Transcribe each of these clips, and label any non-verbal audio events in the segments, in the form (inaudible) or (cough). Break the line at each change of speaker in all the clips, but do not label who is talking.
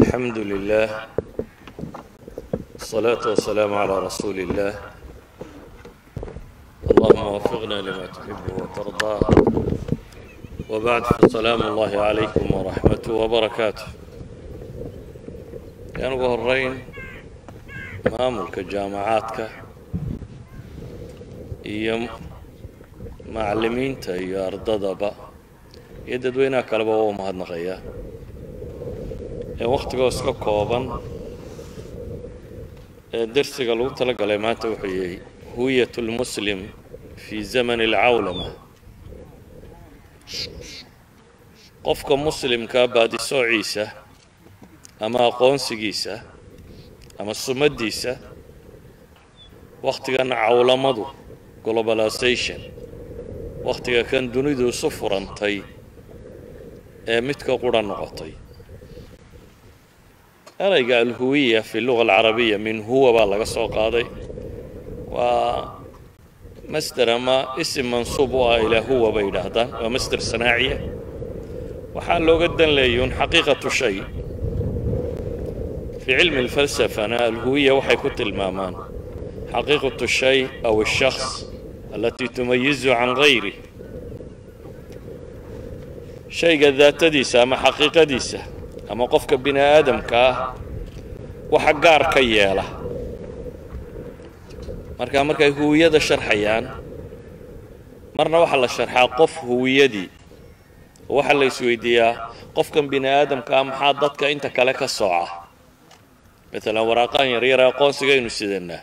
الحمد لله الصلاة والسلام على رسول الله اللهم وفقنا لما تحب وترضى وبعد فسلام الله عليكم ورحمته وبركاته yaan ugu horeyn maamulka jaamacaadka iyo macallimiinta iyo ardadaba iyo dadweynaha kaleba waa u mahadnaqayaa ee wakhtigoo iska kooban ee dersiga lagu tala galay maanta wuxuu yahay huwiyat lmuslim fi zamani alcawlama qofka muslimkaa baadisoociisa ama aqoonsigiisa ama sumaddiisa wakhtigan cawlamadu globalization wakhtiga kan dunidu isu furantay ee midka qura noqotay erayga alhuwiya fi luga alcarabiya min huwa baa laga soo qaaday. Waa masder ama isim mansuub u ah ilaa huwa bay yidhaahdaan. Waa masder sanaaciya. Waxaa looga dan leeyuun xaqiiqatu shay. Fi cilmi alfalsafana alhuwiya waxay ku tilmaamaan xaqiiqatu shay aw ashaks alatii tumayizu can gayrih shayga daatadiisa ama xaqiiqadiisa ama qofka bini aadamka ah waxa gaar ka yeela. Marka markay huwiyada sharxayaan marna waxaa la sharxaa qof huwiyadii oo waxaa la isweydiiyaa qofkan bini aadamka ah maxaa dadka inta kale ka sooca? Maalan waraaqaan yaryar aqoonsigaynu sidanaa.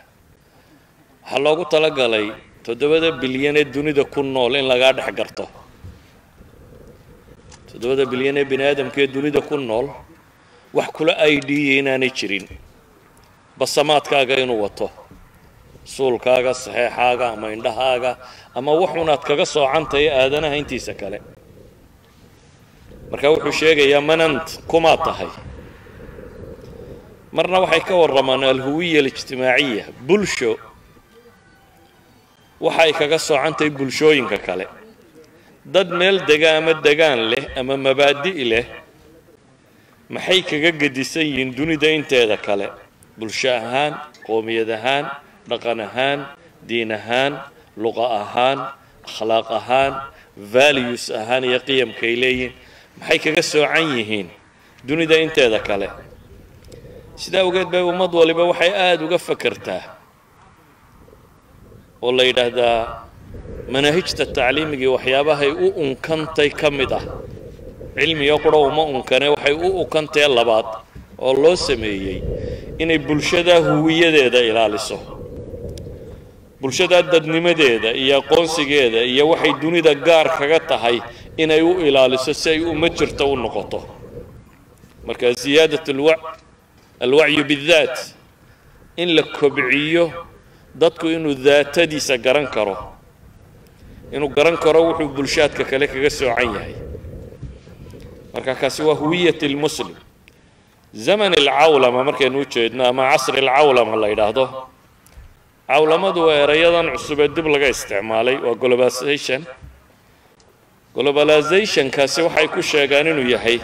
Waxaa loogu talagalay toddobada bilyan ee dunida ku nool in lagaa dhex garto toddobada bilyan ee bini aadamka ee dunida ku nool wax kula aidiya inaanay jirin. Basamaadkaaga inuu wato. Suulkaaga saxeexaaga ama indhahaaga ama waxuunaad kaga soocantahay aadanaha intiisa kale. Marka wuxuu sheegayaa manant kumaad tahay. Marna waxay ka warramaan alhuwiya alijtimaaciya bulsho. Waxay kaga soocantahay bulshooyinka kale dad meel dega ama degaan leh ama mabaadi' leh maxay kaga gedisan yihiin dunida inteeda kale? Bulsho ahaan qoomiyad ahaan dhaqan ahaan diin ahaan luqa ahaan akhlaaq ahaan values ahaan iyo qiyamkaay leeyihiin maxay kaga soocan yihiin dunida inteeda kale? Sidaa awgeed bay ummad waliba waxay aada uga fakertaa oo la yidhaahdaa manaahijta tacliimigii waxyaabahay u unkantay ka mid ah. Cilmiga qura uma unkane waxay u unkantee labaad oo loo sameeyey inay bulshadaa huwiyadeeda ilaaliso. Bulshadaa dadnimadeeda iyo aqoonsigeeda iyo waxay dunida gaar kaga tahay inay u ilaaliso si ay uma jirto u noqoto. Marka ziyaadat alwac alwacyu bidaat in la kobciyo dadku inuu daatadiisa garan karo inuu garan karo wuxuu bulshaadka kale kaga soocan yahay. Marka kaasi waa huwiyat lmuslim zaman alcawlama markaynu u jeedno ama casri alcawlama la yidhaahdo cawlamadu waa erayadan cusub ee dib laga isticmaalay waa globalization. Globalizationkaasi waxay ku sheegaan inuu yahay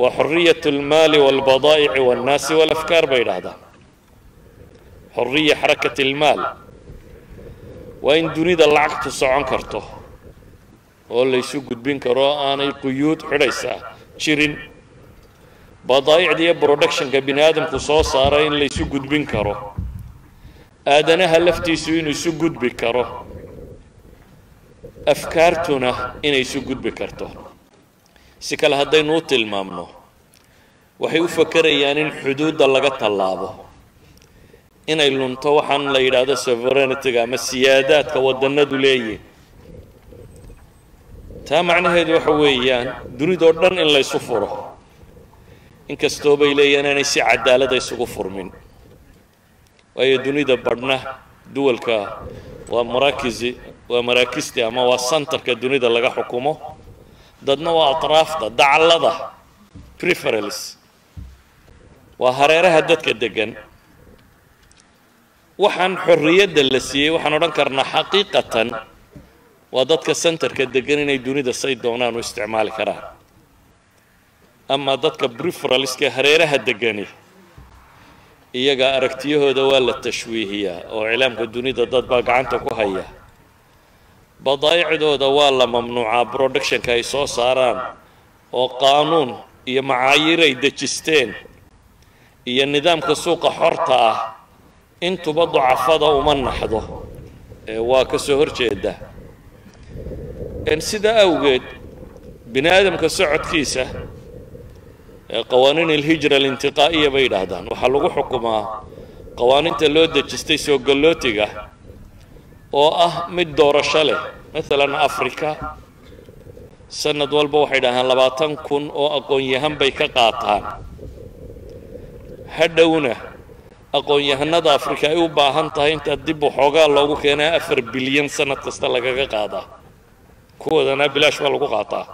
waa xoriyat almaali walbadaa'ici walnaasi walafkaar bay yidhaahdaan xoriya xarakat almaal waa in dunida lacagtu socon karto oo laysu gudbin karo oo aanay quyuud xidhaysaa jirin. Badaa'icda iyo productionka bini aadamku soo saara in laysu gudbin karo. Aadanaha laftiisu inuu isu gudbi karo. Afkaartuna inay isu gudbi karto. Si kale haddaynu u tilmaamno waxay u fakerayaan in xuduudda laga tallaabo inay lunto waxaan la yidhaahdo sovereignity-ga ama siyaadaadka waddannadu leeyihiin taa macnaheedu waxa weeyaan dunidoo dhan in laysu furo. Inkastoo bay leeyihiin inay si cadaalada isugu furmin. Waayo dunida badhna duwalka waa maraakisi waa maraakisti ama waa santarka dunida laga xukumo. Dadna waa atraafta dacallada preferals waa hareeraha dadka degan waxaan xorriyadda la siiyey waxaan odhan karnaa xaqiiqatan. Waa dadka centerka degan inay dunida say doonaan u isticmaali karaan. Ama dadka briferalska hareeraha degani iyaga aragtiyahooda waa la tashwiihiyaa oo iclaamka dunida dad baa gacanta ku haya. Badaa'icdooda waa la mamnuucaa productionka ay soo saaraan oo qaanuun iyo macaayiir ay dejisteen. Iyo nidaamka suuqa xorta ah intuba dacafada uma naxdo waa ka soo hor sidaa awgeed bini aadamka socodkiisa qawaaniin alhijra alintiqaa'iya bay yidhaahdaan. Waxaa lagu xukumaa qawaaniinta loo dejistay soo gallootiga oo ah mid doorasho leh. Maalan afrika sanad walba waxay dhahaan labaatan kun oo aqoon-yahan bay ka qaataan. Hadhowna aqoon-yahanada afrika ay u baahan tahay intaa dib waxoogaa loogu keenaa afar bilyan sanad kasta lagaga qaadaa kuwoodana bilaash baa lagu qaataa.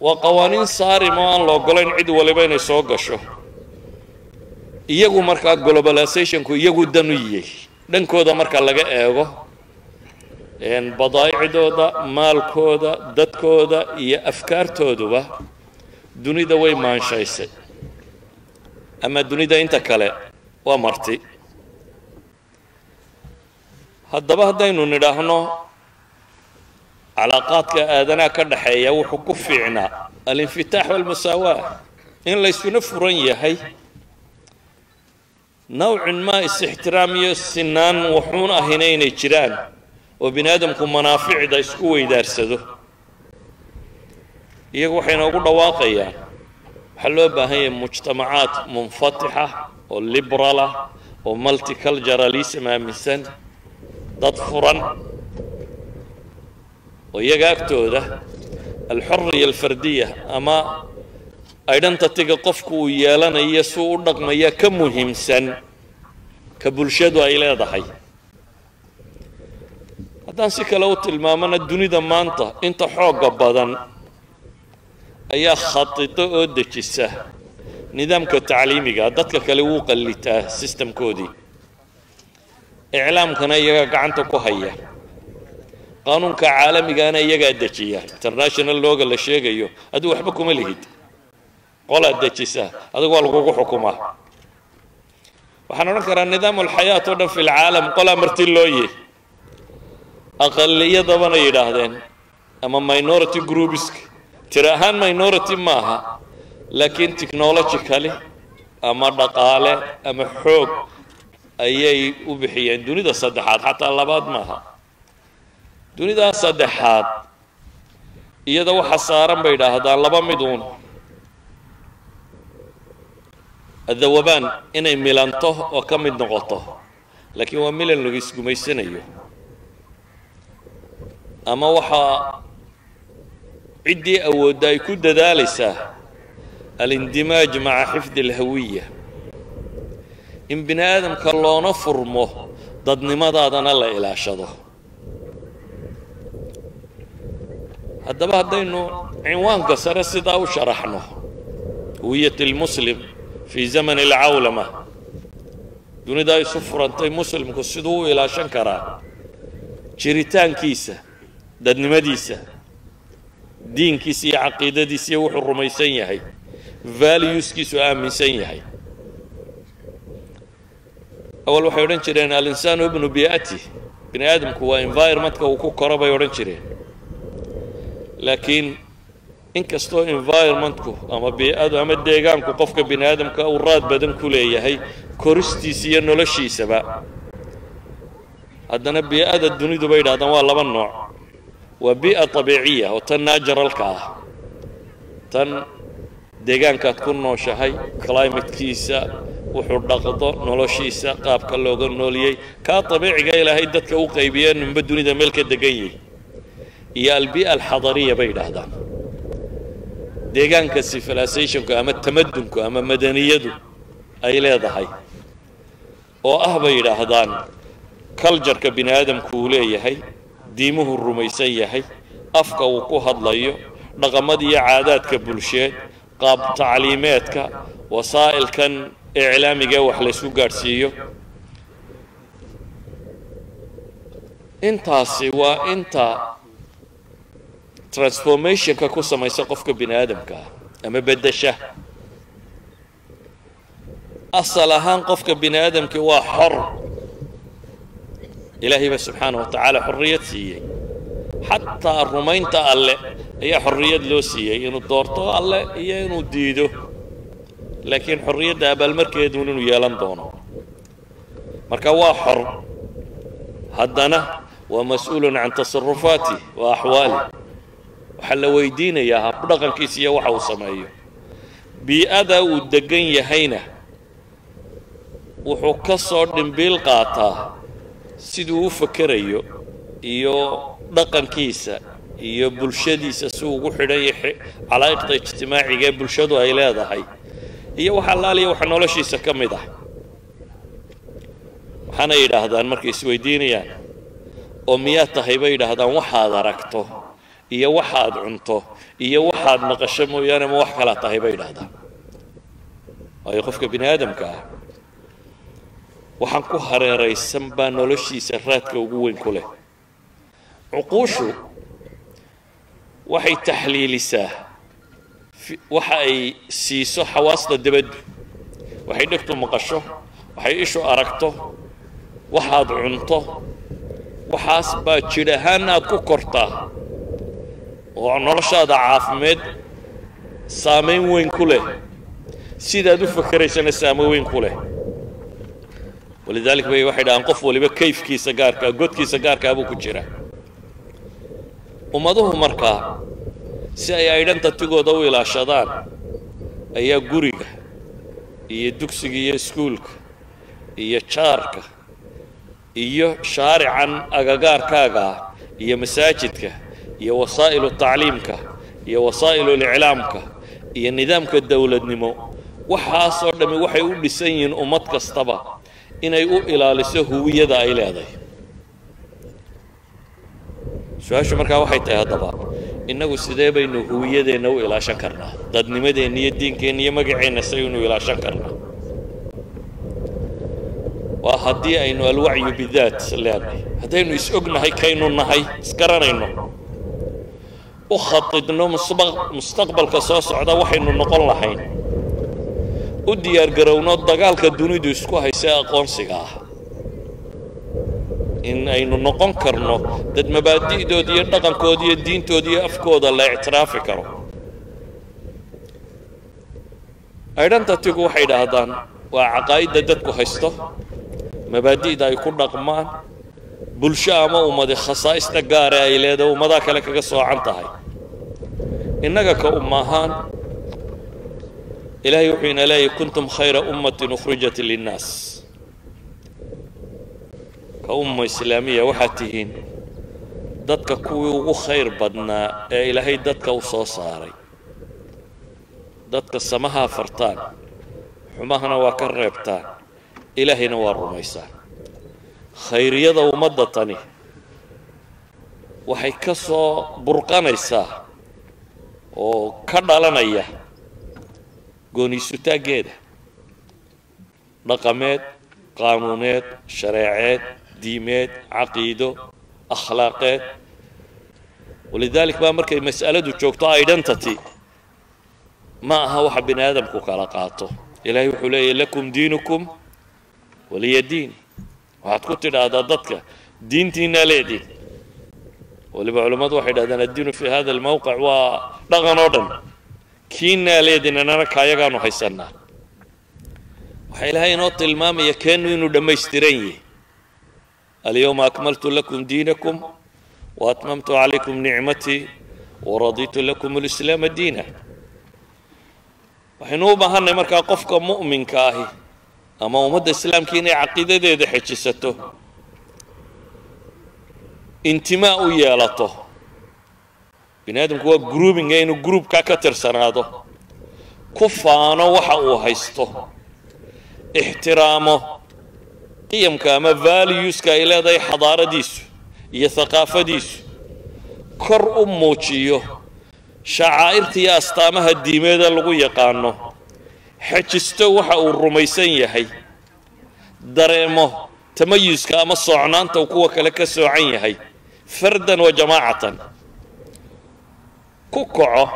Waa qawaaniin saarim oo aan la ogolayn cid waliba inay soo gasho. Iyagu markaa globalizationku iyagu dan u dhankooda marka laga eego badaa'icdooda maalkooda dadkooda iyo afkaartooduba dunida way maanshaysay ama dunida inta kale waa marti. Haddaba haddaynu nidhaahno calaaqaadka aadanaha ka dhaxeeya wuxuu ku fiicnaa alinfitaax walmusaawaa in laysuna furan yahay nawcin maa is-ixtiraam iyo sinaan wuxuun ahina inay jiraan oo bini aadamku manaaficda isku weydaarsado. Iyagu waxay noogu dhawaaqayaan waxaa loo baahan yahay mujtamacaad munfatixa oo liberalah oo multiculturalism aaminsan dad furan oo iyaga agtooda alxuriya alfardiya ama identityga qofku uu yeelanayo si u dhaqmaya ka muhiimsan ka bulshadu ay leedahay. Haddaan si kale u tilmaamana dunida maanta inta xoogga badan ayaa khadido oo dejisa. Nidaamka tacliimiga dadka kale wuu qallitaa sistamkoodii iclaamkana iyagaa gacanta ku haya. Qaanuunka caalamigana iyagaa dejiya. International looga la sheegayo adigu waxba kuma lihid. Qolaad dejisa adigu waa lagugu xukumaa. Waxaan odhan karaa nidaam alxayaat oo dhan fi lcaalam qolaa marti looye aqaliyadabana yidhaahdeen ama minority groupisk tiri ahaan minority maaha laakiin technologically ama dhaqaale ama xoog ayay u bixiyeen dunida saddexaad xataa labaad maaha. Dunidaa saddexaad iyada waxa saaran bay idhaahdaan laba miduun adawabaan inay milanto oo ka mid noqoto laakiin waa milan lagu isgumaysanayo. Ama waxaa ciddii awoodda ay ku dadaalaysaa alindimaaj maca xifdi alhawiya. In bini aadamka loona furmo dadnimadaadana la ilaashado. Haddaba haddaynu cinwaanka sare sidaa u sharaxno. Hawiyat lmuslim fii zamani alcawlama. Dunida ay isu furantay muslimku siduu u ilaashan karaa. Jiritaankiisa dadnimadiisa diinkiisa iyo caqiidadiisa iyo wuxuu rumaysan yahay. Valueskiisu aaminsan yahay. Awal waxay odhan jireen alinsaanu ibnu biati. Bini aadamku waa environmentka uu ku koro bay odhan jireen. Laakiin inkastoo environmentku ama bii'adu ama deegaanku qofka bini aadamka uu raad badan ku leeyahay koristiisa iyo noloshiisaba haddana bii'ada dunidu bay yidhahdaan waa laba nooc waa bii'a tabiiciya oo tan naajaralka ah. Tan deegaankaad ku nooshahay climatekiisa wuxuu dhaqdo noloshiisa qaabka looga nooliyey. Kaa dabiiciga ilaahay dadka u qaybiye ninba dunida meel ka degan yihi iyo albii'a alxadariya bay yidhaahdaan. Deegaanka civilizationku ama tamadunku ama madaniyadu ay leedahay oo ah bay yidhaahdaan culjarka bini aadamku uu leeyahay diimuhu rumaysan yahay afka uu ku hadlayo dhaqamada iyo caadaadka bulsheed qaab tacliimeedka wasaa'ilkan iclaamiga wax laysku gaadhsiiyo. Intaasi waa inta transformationka ku samaysa qofka bini aadamka ama beddesha. Asal ahaan qofka bini aadamkii waa xor ilaahay baa subxaana wa tacaala xorriyad siiyey. Xataa rumaynta alle ayaa xorriyad loo siiyey inuu doorto alle iyo inuu diido. Laakiin xorriyadda abaalmarkeeduun inuu yeelan doono. Marka waa xor haddana waa mas'uulun can tasarufaati wa axwaali. Waxaa la weydiinayaa habdhaqankiisa iyo waxa uu sameeyo. Bii-ada uu degan yahayna wuxuu ka soo dhimbiil qaataa siduu u fakerayo iyo dhaqankiisa iyo bulshadiisa si ugu xidhan calaa'iqda ijtimaaciga ee bulshadu ay leedahay iyo wax allaaliya waxa noloshiisa ka mid ah. Waxaana yidhaahdaan markay isweydiinayaan oo miyaad tahay bay yidhaahdaan waxaad aragto iyo waxaad cunto iyo waxaad maqasho mooyaane ma wax kalaa tahay? bay yidhaahdaan. Waayo qofka bini aadamka ah waxaan ku hareeraysan baa noloshiisa raadka ugu weyn ku leh. Cuquushu waxay taxliilisaa waxa ay siiso xawaasta debaddu waxay dhegtu maqasho waxay ishu aragto waxaad cunto waxaas baa jidh ahaan aad ku kortaa. Oo noloshaada caafimeed saamayn weyn ku leh. Sidaad u fakeraysana saamayn weyn ku leh walidalik bay waxay dhahaan qof waliba kayfkiisa gaarkaa godkiisa gaarkaa buu ku jira ummaduhu markaa si ay aydhantatigooda u ilaashadaan ayaa guriga iyo dugsiga iyo iskuulka iyo jaarka iyo shaarican agagaarkaaga iyo masaajidka iyo wasaa'ilu tacliimka iyo wasaa'ilu liclaamka iyo nidaamka dowladnimo waxaasoo dhammi waxay u dhisan yihiin ummad kastaba inay u ilaaliso huwiyada ay leedahay. Su'aashu markaa waxay tahay haddaba innagu sidee baynu huwiyadeenna u ilaashan karnaa? Dadnimadeenna iyo diinkeenna iyo magaceenna saynu ilaashan karnaa? Waa haddii aynu alwacyu bidaat leenahay haddaynu is ognahay kaynu nahay isgaranayno u khatidno mustaqbalka soo socda waxaynu noqon lahayn u diyaargarowno dagaalka dunidu isku haysa aqoonsiga ah. In aynu noqon karno dad mabaadi'dooda iyo dhaqankooda iyo diintooda iyo afkooda la ictiraafi karo. Aydhantatigu waxay idhaahdaan waa caqaa'idda dadku haysto mabaadi'da ay ku dhaqmaan bulsho ama ummadi khasaa'ista gaare ay leedahay ummadaha kale kaga soocan tahay. Innaga ka umma ahaan ilaahay wuxuu ina leeyahy kuntum khayra ummatin ukhrijat linnaas. Ka umma islaamiya waxaad tihiin dadka kuwii ugu khayr badnaa ee ilaahay dadka u soo saaray. Dadka samahaa fartaan xumahana waa ka reebtaan ilaahayna waa rumaysaan khayriyada ummadda tani waxay ka soo burqanaysaa oo ka dhalanaya gooniisutaaggeeda dhaqameed qaanuuneed shareeceed diimeed caqiido akhlaaqeed walidaalik baa markay mas'aladu joogto identity ma aha waxa bini aadamku kala qaato. Ilaahay wuxuu leeyahy lakum diinukum waliya diin. Waxaad ku tidhaahdaa dadka diintiinaa leediin waliba culammadu waxay dhahdaan addiinu fi hada almawqic waa dhaqan oo dhan kiinaa leedin annana kaayagaanu haysannaa. Waxaa ilaahay inoo tilmaamaya keennu inuu dhammaystiran yahay. Alyawma akmaltu lakum diinakum waatmamtu calaykum nicmatii waraditu lakum alislaama diina. Waxaynu u baahanay markaa qofka mu'minka ahi ama ummadda islaamka inay caqiidadeeda xejisato intimaa u yeelato bini aadamku waa groupinga inuu groupkaa ka tirsanaado. Ku faano waxa uu haysto. Ixtiraamo. Qiyamka ama valueska ay leedahay xadaaradiisu iyo haqaafadiisu kor u muujiyo shacaa'irta iyo astaamaha diimeeda lagu yaqaano. Xejisto waxa uu rumaysan yahay. Dareemo tamayuska ama soocnaanta kuwa kale ka soocan yahay. Fardan wa jamaacatan ku kaco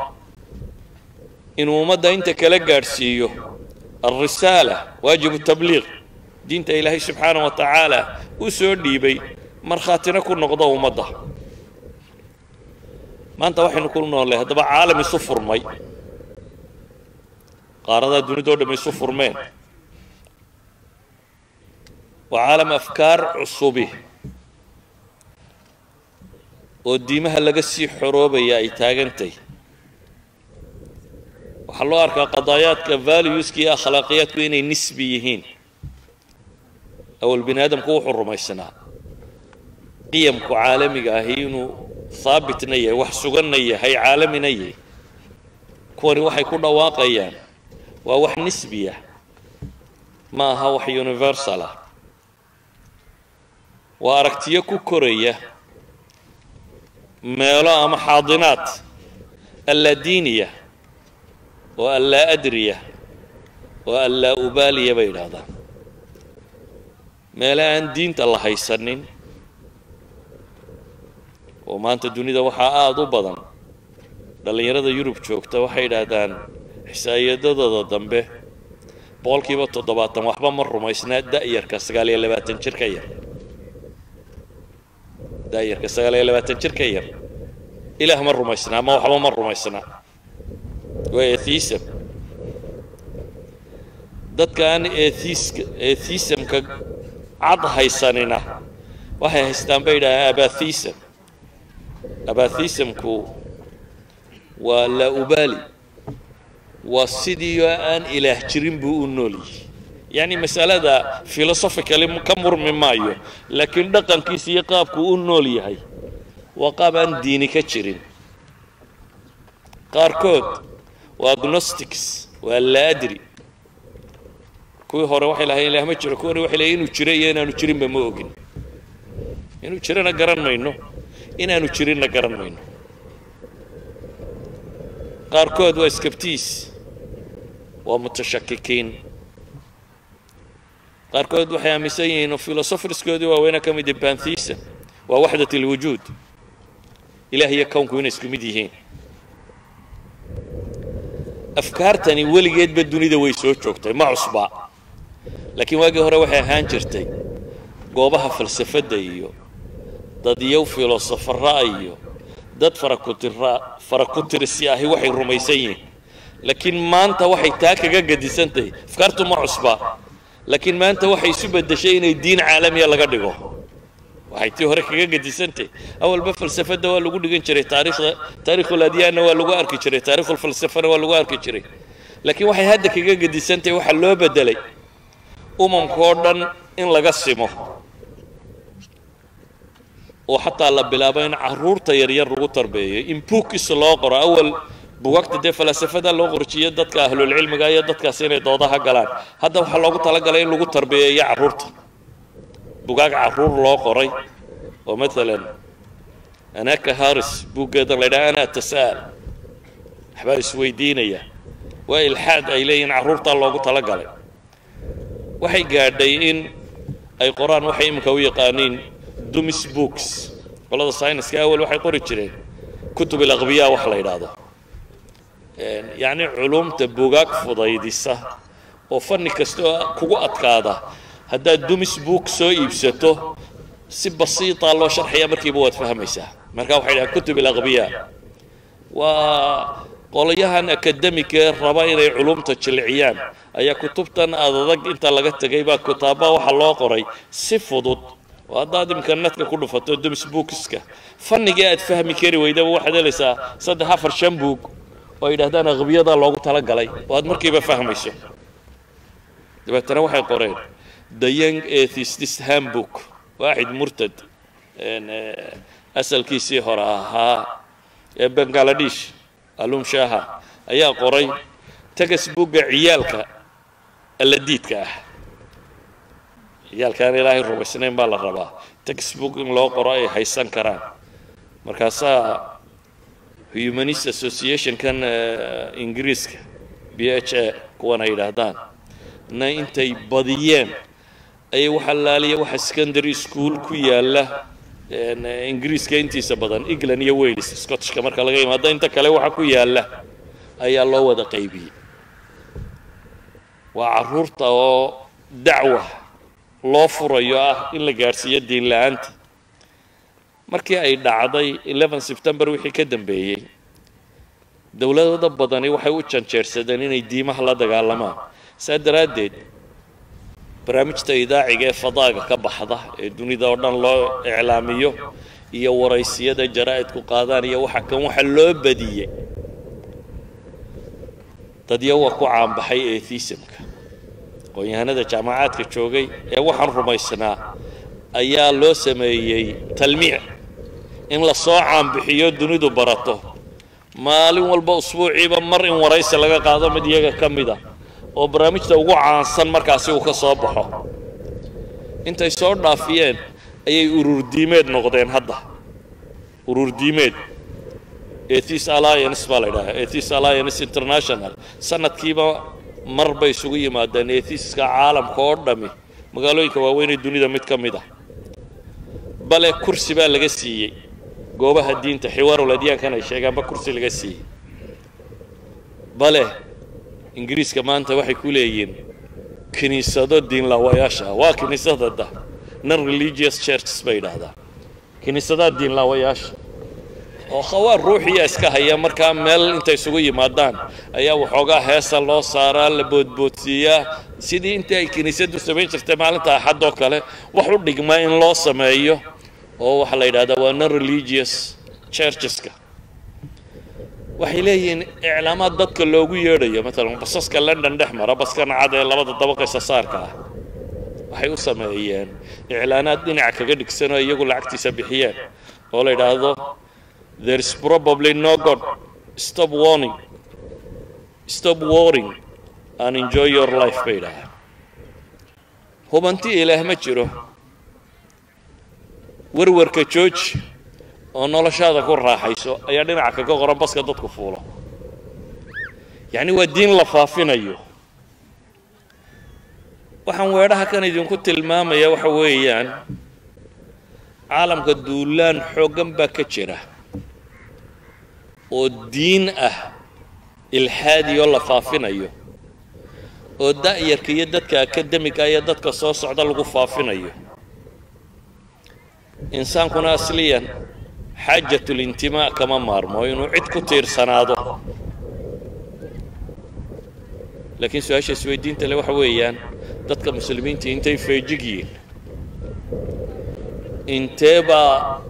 inuu ummadda inta kala gaadhsiiyo alrisaala waajibu tabliiq diinta ilaahay subxaana wa tacaala u soo dhiibay markhaatina ku noqdo ummadda. Maanta waxaynu ku noollay haddaba caalam isu furmay. Qaaradaa dunidao dham isu furmeen. Waa caalam afkaar cusubi oo diimaha laga sii xoroobaya ay taagantay. Waxaa loo arkaa qadaayaadka valueska iyo akhlaaqiyaadku inay nisbi yihiin. Awal bini aadamku wuxuu rumaysanaa. Qiyamku caalamiga ahi inuu haabitna yahay wax suganna yahay caalamina yahay. Kuwani waxay ku dhawaaqayaan. Waa wax nisbiya ma aha wax universal ah. Waa aragtiyo ku koraya meelo ama xaadinaad. Allaa diiniya oo allaa adriya oo allaa ubaaliya bay yidhaahdaan. Meelo aan diinta la haysanin oo maanta dunida waxaa aada u badan dhallinyarada yurub joogta waxay yidhaahdaan xisaayadadooda dambe boqolkiiba toddobaatan waxba ma rumaysnaa da'yarka sagaal iyo labaatan jir ka yar da'yarka sagaal iyo labaatan jir ka yar ilaah ma rumaysnaa ama waxba ma rumaysnaa waa atheism dadka aan atheiska atheisamka cad haysanina waxay haystaan bay yidhahdaan abathism abathisamku waa laa ubaali waa sidii aan ilaah jirin buu u nool yihi yacni masalada philosophically ka murmi maayo laakiin dhaqankiisa iyo qaabku u nool yahay. Waa qaab aan diini ka jirin. Qaarkood waa agnostics waa laa adri kuwii hore waxay lahayn ilaah ma jiro. Kuwani waxay leeyiin inuu jiro iyo inaanu jirinba ma ogin. Inuu jirana garan mayno inaanu jirinna garan mayno. Qaarkood waa skabtiis waa mutashakikiin qaarkood waxay aaminsan yihiin oo filosofriskoodii waaweyna ka mid bantheism waa waxdat alwujuud. Ilaah iyo kownku inay isku mid yihiin. Afkaartani weligeedba dunida way soo joogtay ma cusba. Laakiin waagii hore waxay ahaan jirtay goobaha falsafadda iyo dadyow filosofara iyo dad farakutira farakutirsi ahi waxay rumaysan yihiin. Laakiin maanta waxay taa kaga gadisantahay afkaartu ma cusba laakiin maanta waxay isu beddeshay inay diin caalamiya laga dhigo. Waxay tii hore kaga gadisantahay awalba falsafadda waa lagu dhigan jiray taariikhda taarikhul waa lagu arki jiray taarikhul falsafana waa lagu arki jiray. Laakiin waxay hadda kaga gadisantahay waxaa loo beddelay umamka oo dhan in laga simo. Oo xataa la bilaabo in carruurta yaryar lagu tarbeeyo in buugkiisa loo qoro. Awal bugaagta dee falasafada loo qorjiyo dadka ahlulcilmiga iyo dadkaas inay doodaha galaan. Hadda waxaa loogu talagalay in lagu tarbeeyeeyo carruurta. Bugaag carruur loo qoray oo maalan anaka haris buuggeeda la ydhaha ana tasaal. Waxbaa isweydiinaya waa ilxaad ay leeyihiin carruurtaa loogu talagalay. Waxay gaadhay in ay qoraan waxay iminka u yaqaaniin dumis books. Qolada syniska awal waxay qori jireen. Kutub ilaqbiya wax la yidhaahdo yacni culumta bugaag fudaydisa oo fanni kastoo kugu adkaada. Haddaad dumis book soo iibsato si basiita loo sharxaya markiiba waad fahmaysaa marka waxay dhahaan kutub ilaqbiya waa qolayahan akademikee raba inay culumta jilciyaan. Ayaa kutubtan adadag inta laga tegay baa kitaaba waxa loo qoray si fudud. Oo haddaad imika nadka ku dhufato dumis bookiska fannigii aad fahmi kari weydaba waxaad helaysaa saddex afar shan buug oo yidhahdaan aqbiyadaa loogu talagalay. Oo aad markiiba fahmayso. Dabeetana waxay qoreen the young atheist handbook. Waaxid murtad. Asalkiisii hore ahaa ee bangaladesh alum shaha ayaa qoray textbooka ciyaalka alladiidka ah. Ciyaalkaan ilaahay rumaysnayn baa la rabaa. Textbook in loo qoro ay haysan karaan. Markaasaa humanist associationkan ingiriiska b h a kuwan ay yidhaahdaan. Na intay badiyeen ayay wax allaaliya waxa secondary school ku yaalla. Ingiriiska intiisa badan england iyo wales scottishka marka laga yimaado inta kale waxa ku yaalla ayaa loo wada qaybiyey waa carruurta oo dacwa loo furayo ah in la gaadhsiiyo diin la'aanta markii ay dhacday september wixii ka dambeeyey dowladada badani waxay u janjeersadeen inay diimaha la dagaalamaan. Saa daraaddeed barnaamijta idaaciga ee fadaaga ka baxda ee dunida oo dhan loo iclaamiyo iyo waraysiyada jaraa'idku qaadaan iyo waxa kan waxa loo badiyey dadyawa ku caanbaxay atheismka. Aqoon-yahanada jaamacaadka joogay ee waxaan rumaysnaa ayaa loo sameeyey talmiic. In la soo caanbixiyo dunidu barato. Maalin walba usbuuciiba mar in waraysi laga qaado mid iyaga ka mid a oo barnaamijta ugu caansan markaasi uu ka soo baxo. Intay soo dhaafiyeen ayay ururdiimeed noqdeen hadda. Ururdiimeed atheist alliance baa la yidhaha atheist alliance international. Sanadkiiba mar bay isugu yimaadeen atheiska caalamka oo dhami magaalooyinka waaweynee dunida mid ka mid ah bale kursi baa laga siiyey. Goobaha diinta xiwaarul adyaankan ay sheegaanba kursi laga siiyey. Bale ingiriiska maanta waxay ku leeyihiin kiniisado diinlaawayaasha waa kiniisadada non religious churches bay yidhaahdaa. Kiniisadaha diinlaawayaasha oo khawaar ruuxiya iska haya markaa meel intay isugu yimaadaan. Ayaa waxoogaa heesa loo saaraa la boodboodsiiyaa sidii intii ay kiniisaddu samayn jirtay maalinta axad oo kale wax u dhigmaa in loo sameeyo oo waxaa la yidhahdaa waa non religious churcheska. Waxay leeyihiin iclaamaad dadka loogu yeedhayo maalan basaska london dhex mara baskan cad ee labada dabaqaysa saarka ah waxay u sameeyeen iclaanaad dhinaca kaga dhigsanoo iyagu lacagtiisa bixiyeen oo la yidhaahdo there is probably no god. Stop warning. Stop warring and enjoy your life bay yidhaahdaa hubanti ilaah ma jiro warwarka jooji oo noloshaada ku raaxayso ayaa dhinaca kaga qoran baska dadku fuulo. Yacni waa diin la faafinayo. Waxaan weedhaha kan idinku tilmaamaya waxa weeyaan caalamka duulaan xooggan baa ka jira oo diin ah ilxaadi oo la faafinayo oo da'yarka iyo dadka akademiga iyo dadka soo socda lagu faafinayo insaankuna asliyan xaajatulintimaa kama maarmo inuu cid ku tiirsanaado. Laakiin su'aasha isweydiinta le waxa weeyaan dadka muslimiinta intay feejig yihiin. Intee baa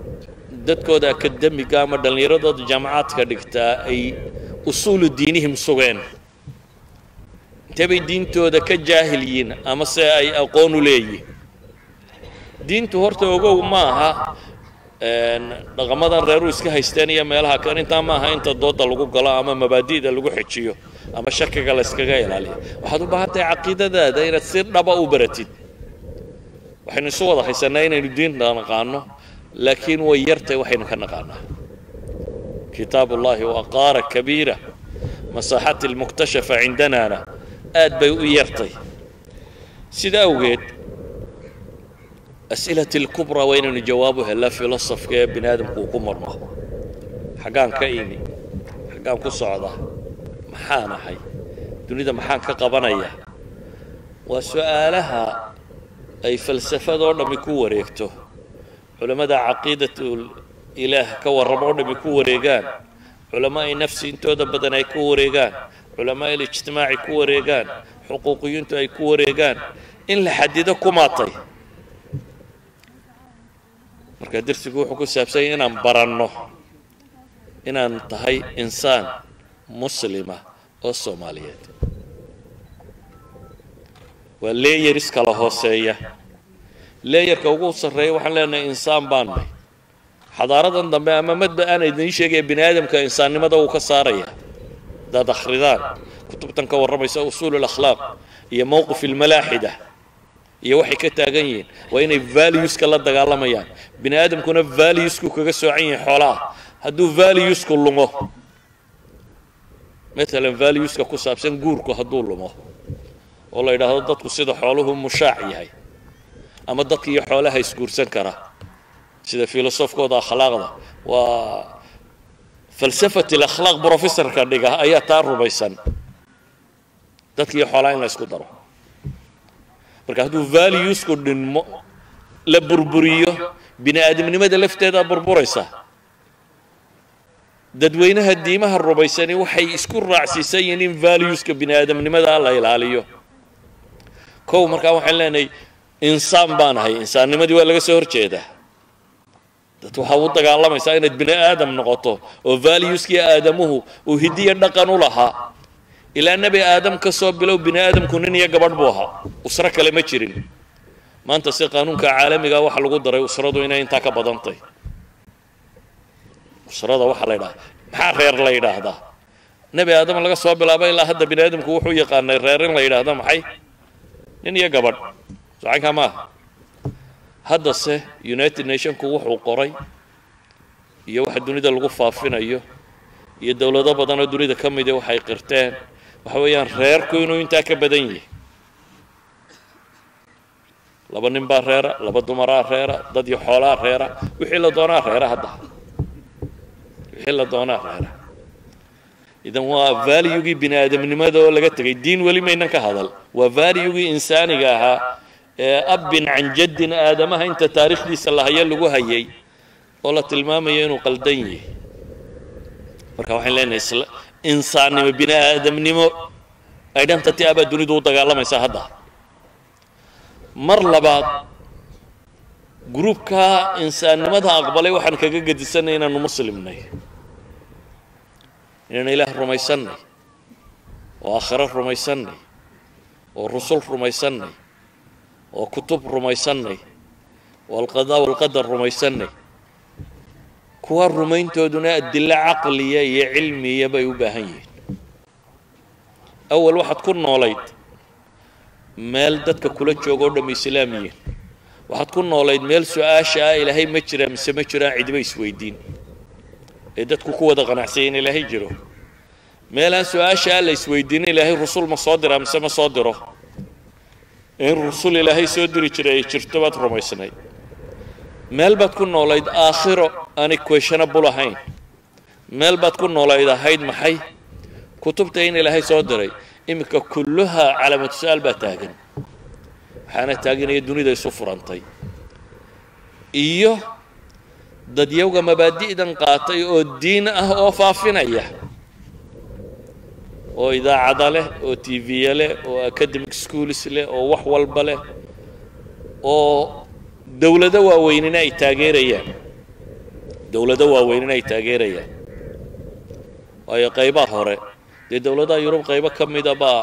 dadkooda akademiga ama dhallinyaradooda jaamacaadka dhigtaa ay usuulu diinihim sugeen? Intee bay diintooda ka jaahil yihiin ama se ay aqoon u leeyihiin diintu horta ogow ma aha dhaqamadan reeru iska haysteen iyo meelaha kan intaa ma aha inta dooda lagu galo ama mabaadi'da lagu xejiyo ama shakiga la yskaga ilaaliyo. Waxaad u baahan tahay caqiidadaada inaad si dhaba u baratid. Waxaynu isu wada haysanaa inaynu diinta naqaano laakiin way yartay waxaynu ka naqaanaa. Kitaab ullahi waa qaara kabiira masaaxati almuktashafa cindanana aad bay u yartay. Sida awgeed as'ilati alkubraa waa inaynu jawaab u helaa filosofka ee bini aadamku uu ku marmo xaggaan ka imi xaggaan ku socda maxaan ahay dunida maxaan ka qabanaya waa su'aalaha ay falsafadoo dhammi ku wareegto culammada caqiidatul ilaah ka warramo oo dhammi ku wareegaan culamaa'i nafsi intooda badan ay ku wareegaan culamaa'i lijtimaaci ku wareegaan xuquuqiyiintu ay ku wareegaan in la xadido ku maatay marka darsigu wuxuu ku saabsanya inaan baranno inaan tahay insaan muslima oo soomaaliyeed. Waa leeyaris kala hooseeya. Leeyarka ugu sarreeya waxaan leenahay insaan baan nahay. Xadaaradan dambe ama madba aan idiin sheegaya bini aadamka insaannimada uu ka saaraya. Hadaad akhridaan kutubtan ka warramaysa usuul alakhlaaq iyo mowqif almalaaxida iyo waxay ka taagan yihiin waa inay valueska la dagaalamayaan. Bini aadamkuna valuesku kaga soocan yihiin xoolaha hadduu valuesku lumo matalan valueska ku saabsan guurku hadduu lumo oo la yidhaahdo dadku sida xooluhu mushaac yahay ama dadka iyo xoolaha isguursan kara sida filosofkooda akhlaaqda. Waa falsafat alakhlaaq professorka dhiga ayaa taa rumaysan. Dadkiiyo xoolaa in la isku daro marka hadduu valuesku dhinmo la burburiyo bini aadamnimada lafteedaa burburaysa. Dadweynaha diimaha rumaysani waxay isku raacsiisan yihiin in valueska bini aadamnimada la ilaaliyo. Kow markaa waxaan leenahay insaan baan ahay insaannimadii waa laga soo horjeedaa. Dad waxaa u dagaalamaysaa inaad bini aadam noqoto oo valueskii aadamuhu uu hidiya dhaqan u lahaa ilaa nebi aadam ka soo bilow bini aadamku nin iyo gabadh buu ahaa. Usro kale ma jirin. Maanta si qaanuunka caalamiga waxa lagu daray usradu inay intaa ka badantay. Usrada waxaa la yidhaha maxaa reer la yidhaahdaa? Nebi aadam laga soo bilaabo ilaa hadda bini aadamku wuxuu yaqaanay reer in la yidhaahdo maxay? Nin iyo gabadh. Socankaa maaha. Haddase united nationku wuxuu qoray iyo waxa dunida lagu faafinayo iyo dowlado badanoo dunida ka midi waxay qirteen waxa weeyaan reerku inuu intaa ka badan yahay laba nin baa reera laba dumaraa reera dad iyo xoolaa reera. Wixii la doonaa reera hadda. Wixii la doonaa reera. Idan waa valuegii bini aadamnimada oo laga tegay. Diin weli maynan ka hadal. Waa valuegii insaaniga ahaa ee abbin can jaddin aadamaha inta taariikhdiisa la hayo lagu hayay oo la tilmaamayo inuu qaldan yahay. Marka waxaan leenahay insaannimo bini aadamnimo identity abaa dunidu u dagaalamaysaa hadda. Mar labaad gruubkaa insaannimada aqbalay waxaan kaga gedisanay inaanu muslimnay. Inaan ilaah rumaysannay oo aakhiro rumaysannay oo rusul rumaysannay oo kutub rumaysannay oo alqadaa walqadar rumaysannay kuwa rumayntooduna adilo caqliya iyo cilmiya bay u baahan yihiin. Awal waxaad ku noolayd meel dadka kula jooga o dham islaam yihiin. Waxaad ku noolayd meel su'aasha ah ilaahay ma jiraa mise ma jiraan cidiba isweydiin. Ee dadku ku wada qanacsanya in ilaahay jiro. Meelaan su'aasha ah la isweydiinin ilaahay rusul ma soo diraa mise ma soo diro? In rusul ilaahay soo diri jiray ay jirto baad rumaysnay meel baad ku noolayd aakhiro aanay questionable ahayn. Meel baad ku noolayd ahayd maxay? Kutubta in ilaahay soo diray iminka kulluhaa calaamatu su'aal baa taagan. Waxaana taaganaya dunida isu furantay. Iyo dadyawga mabaadi'dan qaatay oo diin ah oo faafinaya. Oo idaacada leh oo tv-ya leh oo academic schools leh oo wax walba leh oo dowlado waaweynina ay taageerayaan. Dowlado waaweynina ay taageerayaan. Waayo qaybaha hore dee dowladaha yurub qaybo ka mida baa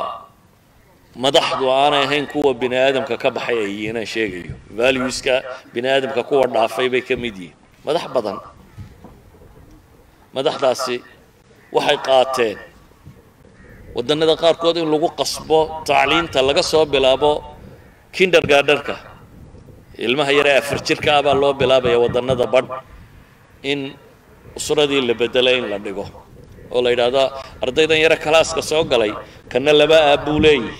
madaxdu aanay ahayn kuwa bini aadamka ka baxay ay yihiin aan sheegayo. Valueska bini aadamka kuwa dhaafay bay ka mid yihiin. Madax badan madaxdaasi waxay qaateen waddannada qaarkood in lagu qasbo tacliinta laga soo bilaabo kindergardenka ilmaha yaree afar jirka ah baa loo bilaabaya waddannada badh in usradii la bedelo in la dhigo oo la yidhaahdo ardaydan yare kalaaska soo galay kana laba aabbuu leeyahy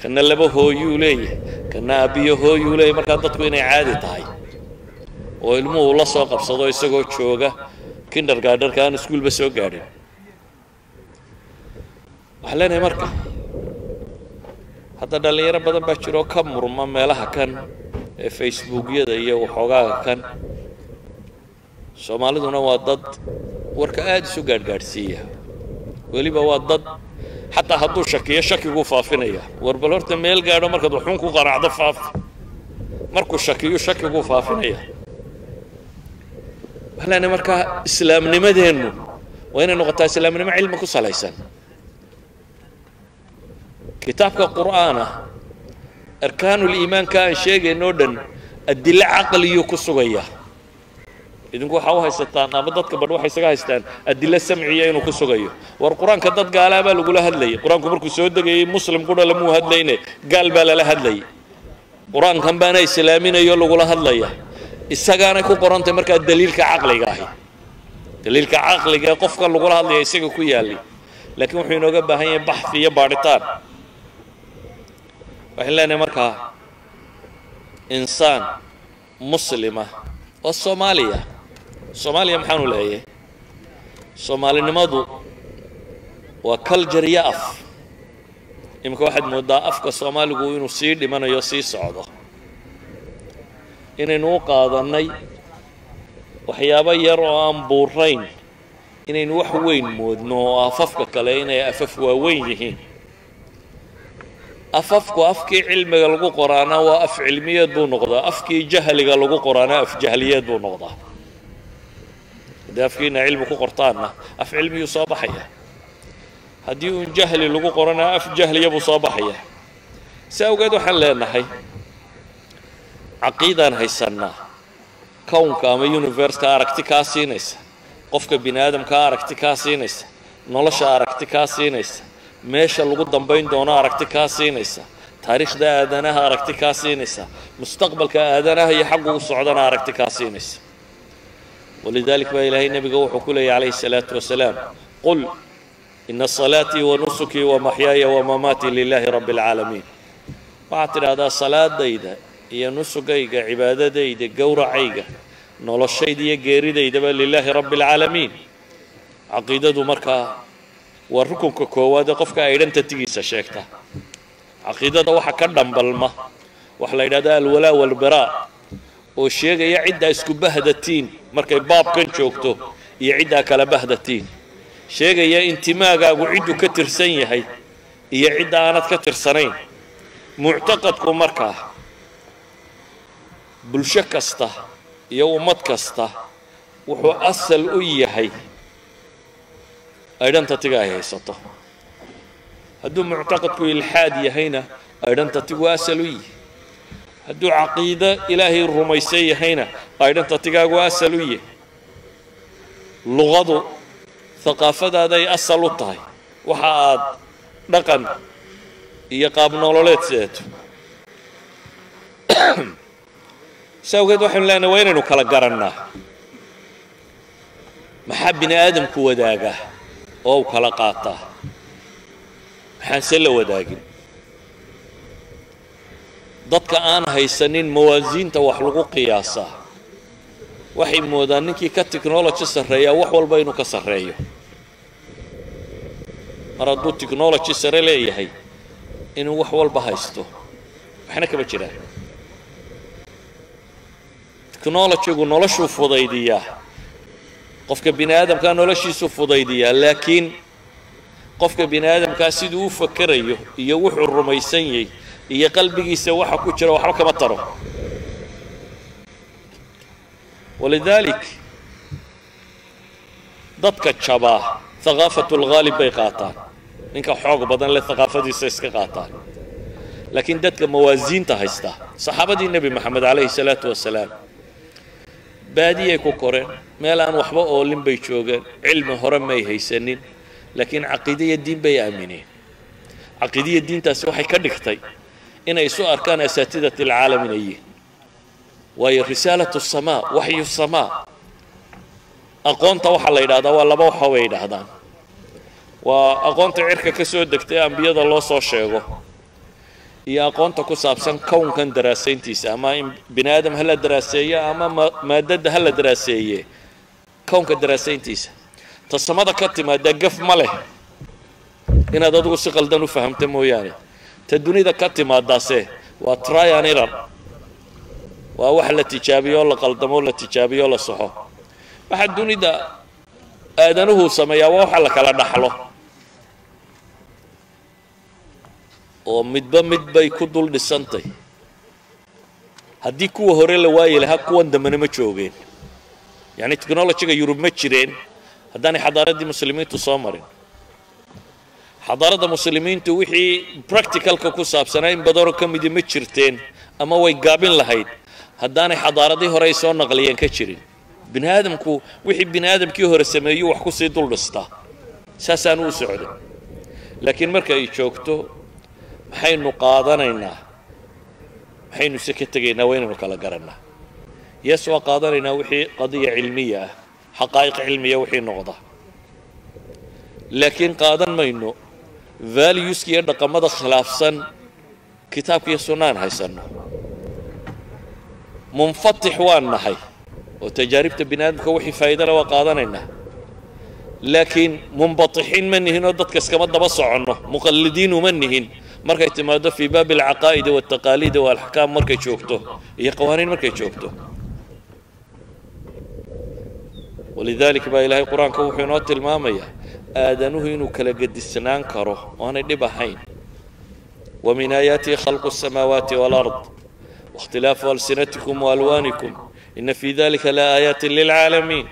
kana laba hooyuu leeyahay kana aabbiyo hooyuu leeyahy markaa dadku inay caadi tahay oo ilmuhu la soo qabsado isagoo jooga kindergardenka aan iskuolba soo gaadhin. Waxaan leenahay marka hadda dhallinyaro badan baa jira oo ka murma meelaha kan ee facebookyada iyo waxoogaaga kan. Soomaaliduna waa dad warka aada isu gaadhgaadhsiiya weliba waa dad xataa hadduu shakiyo shakiguu faafinaya. War bal horta meel gaadho markaad waxun ku qanacdo faafi markuu shakiyo shakiguu faafinaya. Waxaan markaa islaamnimadeennu waa inay noqotaa islaamnimo cilmi ku salaysan. Kitaabka qur'aana arkaanuliimaanka aan sheegaynoo dhan adilo caqliyuu ku sugaya. Idinku waxaa u haysataan ama dadka badh waxay isaga haystaan adilo samciya inuu ku sugayo. War qur'aanka dad gaalaa baa lagula hadlayay qur'aanku markuu soo degayay muslim qudha lamuu hadlayne gaal baa lala hadlayay qur'aankan baana islaaminayo lagula hadlaya. Isagaanay ku qorantay markaa daliilka caqliga ahi. Daliilka caqliga qofka lagula hadlaya isaga ku yaallay laakiin wuxuu inooga baahan yahay baxfi iyo baadhitaan waxaan leenahay markaa insaan muslima waa soomaaliya. Soomaaliya maxaanu leeyahay? Soomaalinimadu waa culture iyo af. Iminka waxaad mooddaa afka soomaaligu inuu sii dhimanayo sii socdo. Inaynu u qaadannay waxyaabo yar oo aan buurayn. Inaynu wax weyn moodno oo afafka kale inay afaf waaweyn yihiin afafku afkii cilmiga lagu qoraana waa af cilmiyeed buu noqdaa afkii jahliga lagu qoraana af jahliyeed buu noqdaa. Haddii afkiina cilmi ku qortaanna af cilmiyuu soo baxaya. Haddii uun jahli lagu qorana af jahliya buu soo baxaya. Si awgeed waxaan leenahay caqiidaan haysannaa kownka ama universka aragti kaa siinaysa qofka bini aadamkaa aragti kaa siinaysa nolosha aragti kaa siinaysa meesha lagu dambayn doono aragti kaa siinaysa taariikhda aadanaha aragti kaa siinaysa mustaqbalka aadanaha iyo xaggu u socdana aragti kaa siinaysa walidalik baa ilaahay nebiga wuxuu ku leeyay calayhi الsalaatu wasalaam qul ina salaatii wanusukii wamaxyaaya wamamaatii lilahi rabbi اlcaalamiin waxaad tidhaahdaa salaadayda iyo nusugayga cibaadadayda gowracayga noloshayda iyo geeridaydaba lilaahi rabbi اlcaalamiin caqiidadu markaa waa rukunka koowaad ee qofka aydhantatigiisa sheegta. Caqiidada waxa ka dhambalma. Waxa la yidhahdaa alwalaa walbaraa oo sheegaya ciddaa isku bahdatiin markay baabkan joogto iyo ciddaa kala bahdatiin. Sheegaya intimaagaagu cidduu ka tirsan yahay iyo cidda aanad ka tirsanayn. Muctaqadku markaa bulsho kasta iyo ummad kasta wuxuu asal u yahay aydhantatiga ay haysato. Hadduu muctaqadku ilxaad yahayna aydhantatigu asal u yihi hadduu caqiido ilaahay rumaysan yahayna aydhantatigaagu asal u yahay luqadu haqaafadaaday asal u tahay. Waxa aad dhaqan iyo qaab nololeed sideeto si (clears throat) awgeed waxaynu leenahay waa inaynu kala garannaa. Maxaa bini aadamku wadaagaa oo u kala qaataa. Maxaanse la wadaagin? Dadka aan haysanin mawaasiinta wax lagu qiyaasaa. Waxay moodaan ninkii ka technology sarreeyaa wax walba inuu ka sarreeyo. Mar hadduu technology sare leeyahay inuu wax walba haysto waxna kama jiraan. Technologygu noloshuu fudaydiyaa qofka bini aadamkaa noloshiisuu fudaydiyaa laakiin qofka bini aadamkaa siduu u fakerayo iyo wuxuu rumaysan yahay iyo qalbigiisa waxa ku jira waxba kama taro. Walidaalik dadka jabaa haqaafatu lghaalib bay qaataan. Ninka xoog badan le haqaafadiisa iska qaataan. Laakiin dadka mawaasiinta haysta saxaabadii nebi moxamed calayhi salaatu wasalaam baadiyay ku koreen meel aan waxba oolin bay joogeen cilmi hore may haysanin laakiin caqiidaiyo diin bay aamineen caqiidaiyo diintaasi waxay ka dhigtay inay isu arkaan asaatidat alcaalam inay yihiin. Waayo risaalatu samaa waxyu samaa. Aqoonta waxaa la yidhahdaa waa laba waxa bay yidhaahdaan. Waa aqoonta cirka ka soo degtay ambiyada loo soo sheego iyo aqoonta ku saabsan kownkan daraasayntiisa ama in bini aadam hala daraaseeyo ama maadada hala daraaseeye kownka daraasayntiisa. Ta samada ka timaada gaf ma leh. Inaad adigu si qaldan u fahamta mooyaane. Ta dunida ka timaadaase waa tryan iran waa wax la tijaabiyo o la qaldamo la tijaabiyo o la saxo waxa dunida aadanuhu sameeyaa waa waxa la kala dhaxlo. Oo midba mid bay ku dul dhisantay. Haddii kuwa hore la waayi lahaa kuwan dambena ma joogeen yacni technologyga yurub ma jireen. Haddaanay xadaaraddii muslimiintu soo marin. Xadaaradda muslimiintu wixii practicalka ku saabsanaa in badanoo ka midi ma jirteen ama way gaabin lahayd. Haddaanay xadaaradii hore ay soo naqliyeen ka jirin. Bini aadamku wixii bini aadamkii hore sameeyuu wax ku sii dul dhistaa saasaanu u socday laakiin marka ay joogto maxaynu qaadanaynaa? Maxaynu se ka tegaynaa? Waa inaynu kala garannaa yes waa qaadanaynaa wixii qadiya cilmiya ah. Xaqaa'iq cilmiya wixii noqda. Laakiin qaadan mayno valueska iyo dhaqamada khilaafsan kitaabka iyo sunnaan haysanno. Munfatix waan nahay oo tajaaribta bini aadamka wixii faa'iidana waa qaadanaynaa laakiin munbatixiin ma nihin oo dadka iskama daba soconno muqallidiin uma nihin. Markay timaado fii baabi alcaqaa'idi waltaqaaliidi waalaxkaam markay joogto iyo qawaaniin markay joogto walidaalika baa ilaahay qur'aanka wuxuu inoo tilmaamayaa aadanuhu inuu kala gedisnaan karo oanay dhib ahayn. Wa min aayaatihi khalqu الsamaawaati wاlard waاkhtilaafu alsinatikum waalwaanikum ina fii dalika la aayaatin lilcaalamiin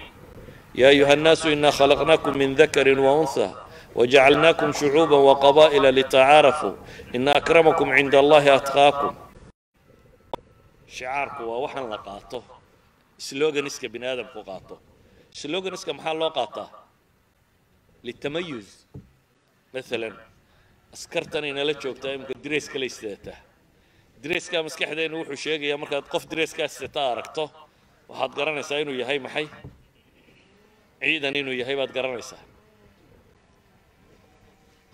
ya ayuha الnaasu ina khalaqnaakum min dakari waunha wajacalnaakum shucuuba waqabaa'ila litacaarafuu ina akramakum cinda allahi atqaakum. Shicaarku waa waxaan la qaato sloganiska bini aadamku qaato sloganiska maxaa loo qaataa? Litamayuz maalan askartan inala joogtaa imika dareskala istataa dareeskaa maskaxdeenu wuxuu sheegayaa markaad qof dareeskaa istataa aragto waxaad garanaysaa inuu yahay maxay? Ciidan inuu yahay baad garanaysaa.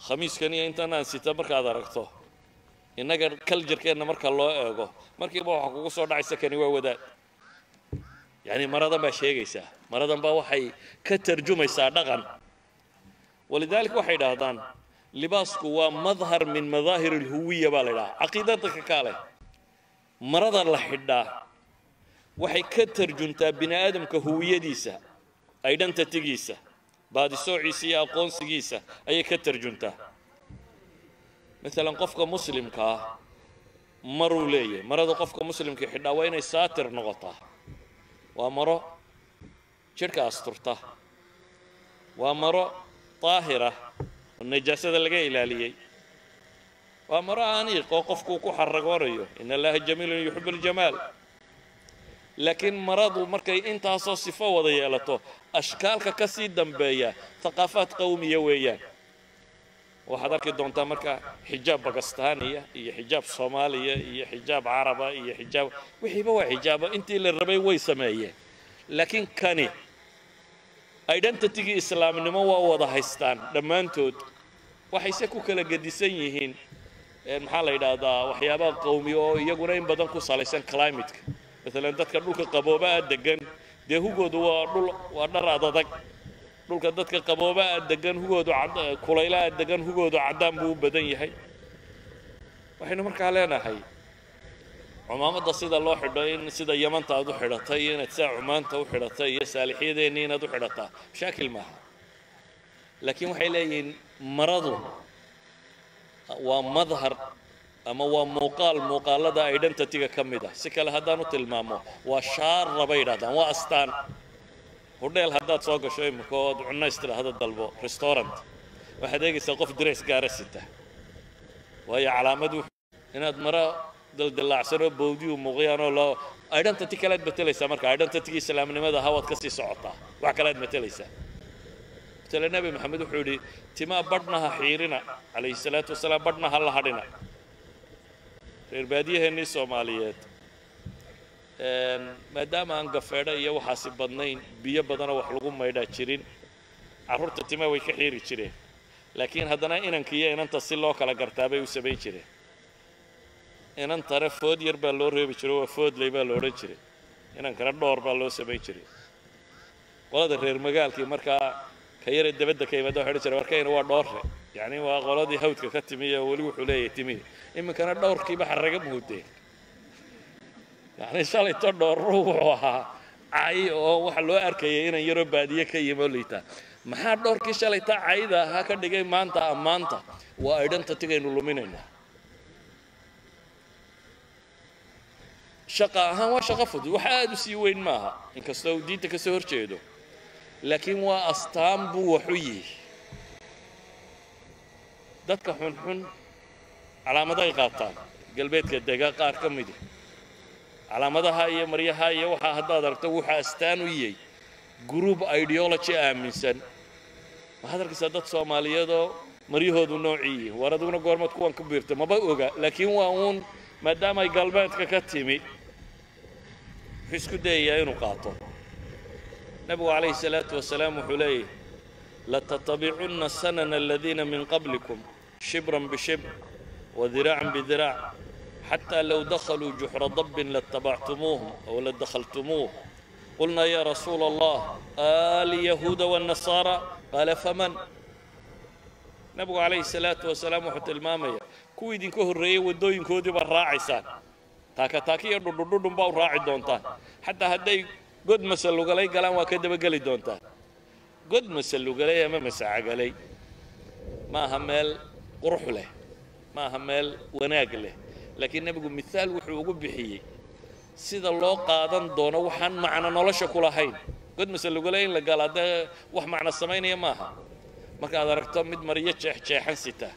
Khamiiskan iyo intan aan sita markaad aragto innaga kaljarkeenna marka loo eego markiiba waxaa kugu soo dhacaysa kani waa wadaad yacni maradan baa sheegaysaa. Maradan baa waxay ka tarjumaysaa dhaqan. Walidaalika waxay idhaahdaan libaasku waa madhar min madaahir alhuwiya baa la idhaha caqiidada ka kaale marada la xidhaa. Waxay ka tarjuntaa bini aadamka huwiyadiisa aydhantatigiisa baadisoociisa iyo aqoonsigiisa ayay ka tarjuntaa. Maalan qofka muslimka ah maruu leeyahay marada qofka muslimka xidhaa waa inay saatir noqotaa waa maro jidhka asturta. Waa maro daahira oo najaasada laga ilaaliyey. Waa maro aniiq oo qofkuu ku xaragoonayo in allaha jamiilun yuxibu aljamaal laakiin maradu markay intaasoo sifo wada yeelato ashkaalka ka sii dambeeya thaqaafaad qawmiya weeyaan waxaad arki doontaa marka xijaab bakistaaniya iyo xijaab soomaaliya iyo xijaab caraba iyo xijaab wixiiba waa xijaabo intii la rabay way sameeyeen. Laakiin kani identitygii islaamnimo waa wada haystaan dhammaantood. Waxayse ku kala gedisan yihiin maxaa la yidhaahdaa waxyaabaha qawmi oo iyaguna in badan ku salaysan climateka. Maalan dadka dhulka qaboobaa degan dee hugoodu waa dhul waa dhar adadag dhulka dadka qaboobaa degan hugoodu kulaylaa degan hugoodu caddaan buu u badan yahay. Waxaynu markaa leenahay cumaamadda sida loo xidho in sida yamanta aad u xidhatay iyo inaad saa cumaanta u xidhatay iyo saalixyadeennii inaad u xidhataa mashaakil maaha. Laakiin waxay leeyihiin maradu waa madhar ama waa muuqaal muuqaalada identityga ka mid ah. Si kale haddaan u tilmaamo waa shaara bay yidhahdaan waa astaan hudheel haddaad soo gasho imika ood cunays tidhaahdo dalbo restaurant. Waxaad eegaysaa qof dirays gaara sita. Waayo calaamad inaad mara daldalaacsanoo bawdiyu muuqyaanoo loo identity kalead matelaysaa marka identitygii islaamnimada hawaad ka sii socotaa wax kalead matelaysaa matala nebi maxamed wuxuu yidhi timaa badhnaha xiirina. Calayhi salaatu wasalaam badhna ha la hadhina. Reer baadiyaheennii soomaaliyeed maadaama aan gafeedho iyo waxaasi badnayn biyo badanoo wax lagu maydhaa jirin. Carruurta timaa way ka xiiri jireen. Laakiin haddana inanka iyo inanta si loo kala gartaa bay u samayn jireen. Inantana food yar baa loo reebi jiro waa foodley baa lo odhan jiray. Inankana dhoor baa loo samayn jiray. Qolada reer magaalkii markaa ka yare dabadda ka yimaada waxa odhan jiray warkayna waa dhoorre yacni waa qoladii hawdka ka timi oo weli wuxuu leeyahay timi. Iminkana dhowrkiiba xarraga muudeen yacni shalayto dhoorru wuxuu ahaa cay oo waxa loo arkayay inan yaroo baadiye ka yimo liitaa maxaa dhowrkii shalayta cayda ahaa ka dhigay maanta ammaanta waa identitygaynu luminaynaa shaqa ahaan waa shaqo fudud. Wax aada u sii weyn maaha. Inkastoo uu diinta ka soo hor jeedo laakiin waa astaan buu waxu yihi dadka xunxun calaamaday qaataan. Galbeedka dega qaar ka midi calaamadaha iyo maryaha iyo waxaa haddaad aragto wuxuu astaan u yahay group ideology aaminsan. Waxaad dad soomaaliyeedoo maryahoodu noocii yihiin? War adiguna goormaad kuwan ku biirta maba oga laakiin waa uun maadaama ay galbeedka ka timi wuxuu isku dayayaa inuu qaato. Nabigu calayhi salaatu wasalaam wuxuu leeyahy latattabicunna sanana aladiina min qablikum shibran bishibr wadiraacan bidiraac xataa low dakhaluu juxra dabbin latabactumuuhum aw ladakhaltumuuh قلنا يا رسول الله اليهود والنصارى قال فمن nabigu calayhi salaatu wasalaam wuxuu tilmaamaya kuwii idinka horreeyey waddooyinkoodii baa raacaysaan taaka taaki iyo dhudhudhudhun baa u raaci doontaan xataa hadday god masalugalay galaan waa ka dabageli doontaan god masalugalay ama masacagalay ma aha meel qurux leh ma aha meel wanaag leh laakiin nebigu mithaal wuxuu ugu bixiyey sida loo qaadan doono waxaan macno nolosha ku lahayn. God masalugalay in la gala haddee wax macno samaynaya maaha. Markaad aragto mid maryo jeexjeexan sita.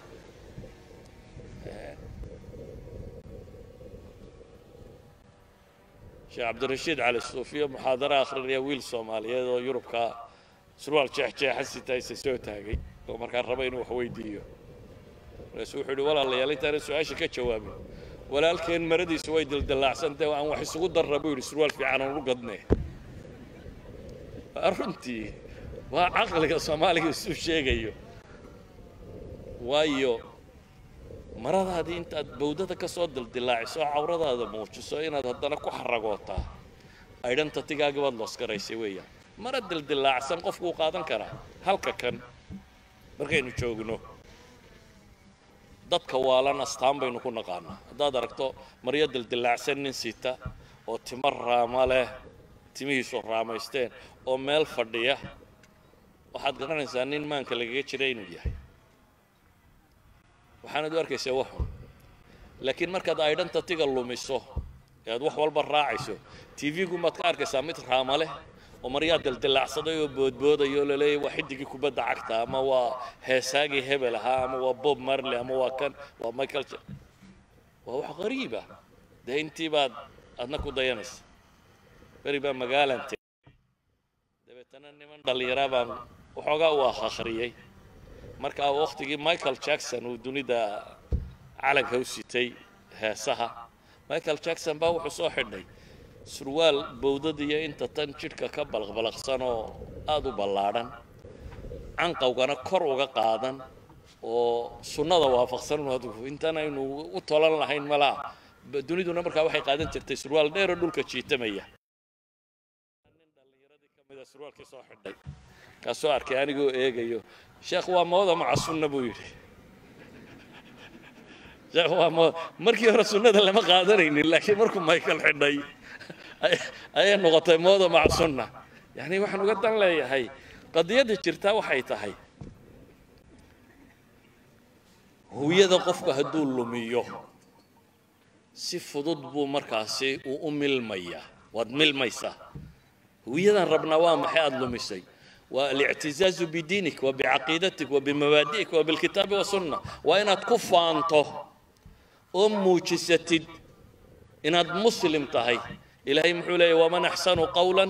Sheekh cabdirashiid cali suufiyo muxaadaro akhrinaya wiil soomaaliyeed oo yurubka surwaal jeexjeexan sita isa soo taagay. Oo markaa raba inuu wax weydiiyo. Markaasu wuxuu yidhi walaalayaal intaana su'aasha ka jawaabin walaalkeen maradiisu way dildillaacsantay aan wax isugu darra buu yidhi surwaal fiican aan u gadne runtii waa caqliga soomaaliga isuu sheegayo. Waayo maradaadii intaad bawdada ka soo dildillaaciso oo cawradaada muujiso inaad haddana ku xaragootaa aydhanta tigaagii baad loosgaraysay weeyaan. Mara dildillaacsan qofkuu qaadan karaa. Halka kan markaynu joogno dadka waalan astaan baynu ku naqaanaa. Haddaad aragto maryo dildillaacsan nin sita oo timo raama leh timihiisu raamaysteen oo meel fadhiya waxaad garanaysaa nin maanka lagaga jira inuu yahay. Waxaanad u arkaysaa waxun laakiin markaad aydhanta tiga lumiso ee aad wax walba raacayso tv-gu maad ka arkaysaa mid raama leh oo maryaa dildillaacsaday oo boodboodayo oo laleeyahy waa xidigii kubadda cagta ama waa heesaagii hebel ahaa ama waa bob marley ama waa kan waa michael waa wax qariiba dee intii baad adna ku dayanaysa. Beri baa magaalan tegey dabeetana niman dhallinyaraa baan waxoogaa u akhriyey markaa michael jackson uu dunida calanka u heesaha michael jackson baa wuxuu soo xidhay surwaal bowdadiyo inta tan jidhka ka balaqbalaqsan oo aada u ballaadhan canqawgana kor uga qaadan oo sunnada waafaqsan intan aynu u tolan lahayn malaa duniduna markaa waxay qaadan jirtay surwaal dheeroo dhulka jiitamaya. Surwaalkii xidhay kaasoo arkay anigoo eegayo sheekh waa mooda maca sunna buu yidhi. Markii hore sunnada lama qaadanaynin laakiin markuu michael xidhay ayay noqotay mooda maca sunna yacni waxaan uga dan leeyahay qadiyadda jirtaa waxay tahay. Huyada qofku hadduu lumiyo si fudud buu markaasi uu u milmayaa waad milmaysaa huwiyadan rabnaa waa maxay aada lumisay? Waa alictizaazu bidiinik wa bicaqiidatik wa bimabaadi'ik wa bilkitaabi wasunna waa inaad ku faanto oo muujisatid inaad muslim tahay ilaahay muxuu leeyahy waman axsanu qawla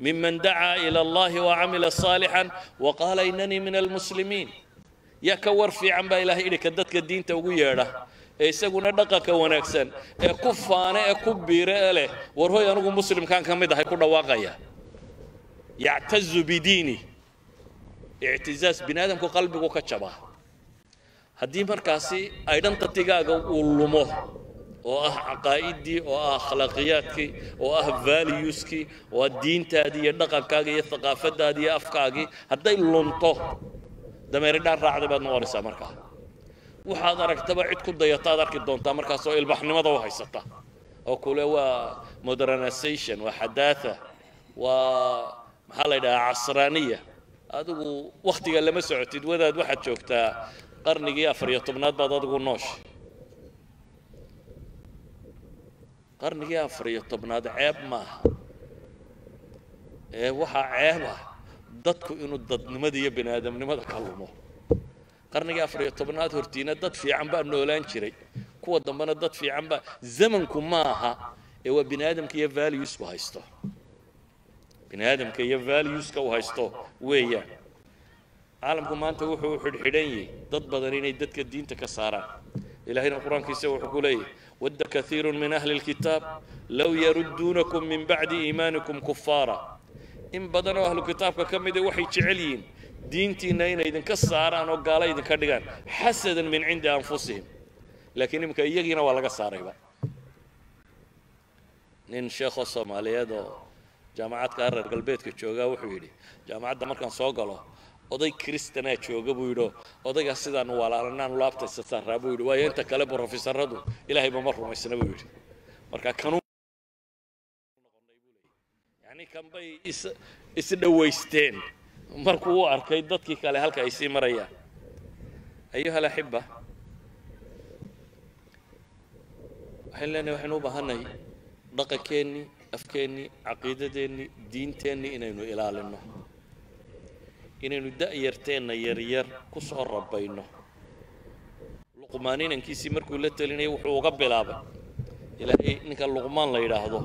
miman dacaa ila allahi wacamila صaalixan waqaala inanii min almuslimiin yaa ka war fiican baa ilahay idhi ka dadka diinta ugu yeedha ee isaguna dhaqanka wanaagsan ee ku faane ee ku biire ee leh war hoy anigu muslimkaan ka mid ahay ku dhawaaqaya. Yactazu bidiini. Ictizaaz oo ah caqaa'idii oo ah akhlaaqiyaadkii oo ah valueskii oo ah diintaadii iyo dhaqankaagii iyo thaqaafadaadii iyo afkaagii. Hadday lunto dameeridhaan raacday baad noqonaysaa markaa. Waxaad aragtaba cid ku dayataad arki doontaa markaasoo ilbaxnimada u haysata. Oo kule waa modernization waa xadaatha waa maxaa la yidhahaa casraaniya. Adigu wakhtiga lama socotid wadaad waxaad joogtaa qarnigii afar iyo tobnaad baad adigu noosha qarnigii afar iyo tobnaad ceeb maaha. Ee waxaa ceeb ah dadku inuu dadnimada iyo bini aadamnimada ka lumo. Qarnigii afar iyo tobnaad hortiina dad fiican baa noolaan jiray. Kuwa dambena dad fiican baa zamanku ma aha ee waa bini aadamka iyo valuesku haysto. Bini aadamka iyo valueska uu haysto weeyaan. Caalamku maanta wuxuu xidhxidhan yahay dad badan inay dadka diinta ka saaraan. Ilahayna qur'aankiisa wuxuu ku leeyahy low yarudduunakum min bacdi iimaanikum kufaara in badan oo ahlu kitaabka ka mida waxay jecel yihiin diintiinna inay idinka saaraan oo gaalo idinka dhigaan xasadan min cindi anfusihim laakiin iminka iyagiina waa laga saarayba nin sheekho soomaaliyeed oo jaamacadka reer galbeedka joogaa wuxuu yidhi jaamacadda markaan soo galo oday kristanaa jooga buu yidhi odaygaa sidaan walaalanaan laabtaysa saaraa buu yidhi waayo inta kale brofesoradu ilaahayba ma rumaysna buu yidhi marka kanu yani kanbay is isdhawaysteen markuu u arkay dadkii kale halka ay sii marayaan ayuha alaxiba waxaynu leenahay waxaynu u baahannahay dhaqankeennii afkeennii caqiidadeennii diinteennii inaynu ilaalinno inaynu da'yarteenna yaryar ku soo rabayno luqmaan inankiisii markuu la telinayay wuxuu uga bilaabay. Ilaahay ninka luqmaan la yidhaahdo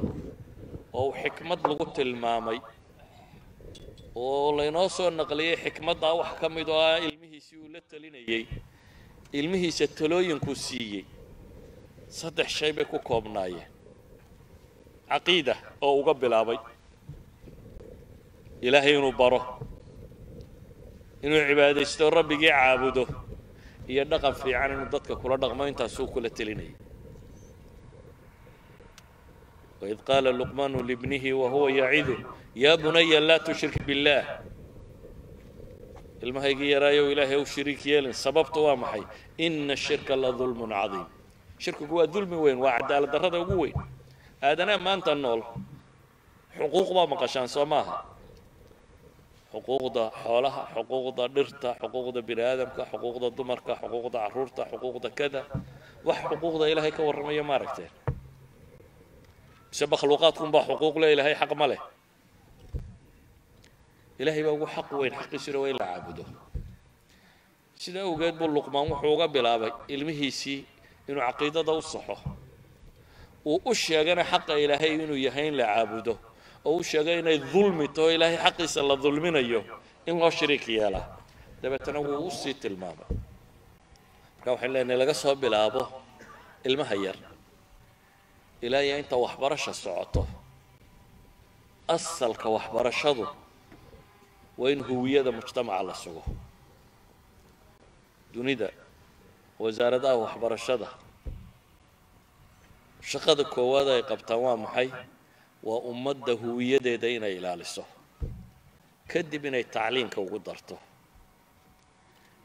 oo xikmad lagu tilmaamay oo laynoo soo naqliyey xikmaddaa wax ka mid oo ah ilmihiisii uu la telinayey ilmihiisa talooyinkuu siiyey. Saddex shay bay ku koobnaayeen. Caqiida oo uga bilaabay. Ilaahay inuu baro inuu cibaadaysto rabbigii caabudo iyo dhaqan fiican inuu dadka kula dhaqmo intaasuu kula telinayay وإذ قال لقمان لابنه وهو يعظه يا بني لا تشرك بالله ilmahaygii yaraayow ilaahay u shariik yeelin sababta waa maxay ina ashirka la dulmun cadiim shirkigu waa dulmi weyn waa cadaalad darrada ugu weyn aadanaa maanta nool xuquuq baa maqashaan soo maaha xuquuqda xoolaha xuquuqda dhirta xuquuqda bini aadamka xuquuqda dumarka xuquuqda carruurta xuquuqda kada. Wax xuquuqda ilaahay ka warramaya ma aragteen. Mise makhluuqaadkunbaa xuquuq le ilaahay xaq ma leh. Ilaahay baa ugu xaq weyn xaqiisuna waa in la caabudo. Sidaa awgeed buu luqmaan wuxuu uga bilaabay ilmihiisii inuu caqiidada u saxo. Uu u sheegana xaqa ilaahay inuu yahay in la caabudo oo u sheegay inay dulmi taho ilaahay xaqiisa la dulminayo in loo shariik yeelaa dabeetana wuu u sii tilmaamay. Marka waxaan leenahay laga soo bilaabo ilmaha yar ilaa iyo inta waxbarasha socoto asalka waxbarashadu waa in huwiyada mujtamaca la sugo. Dunida wasaaradaha waxbarashada shaqada koowaad ay qabtaan waa maxay waa ummadda huwiyadeeda inay ilaaliso kadib inay tacliinka ugu darto.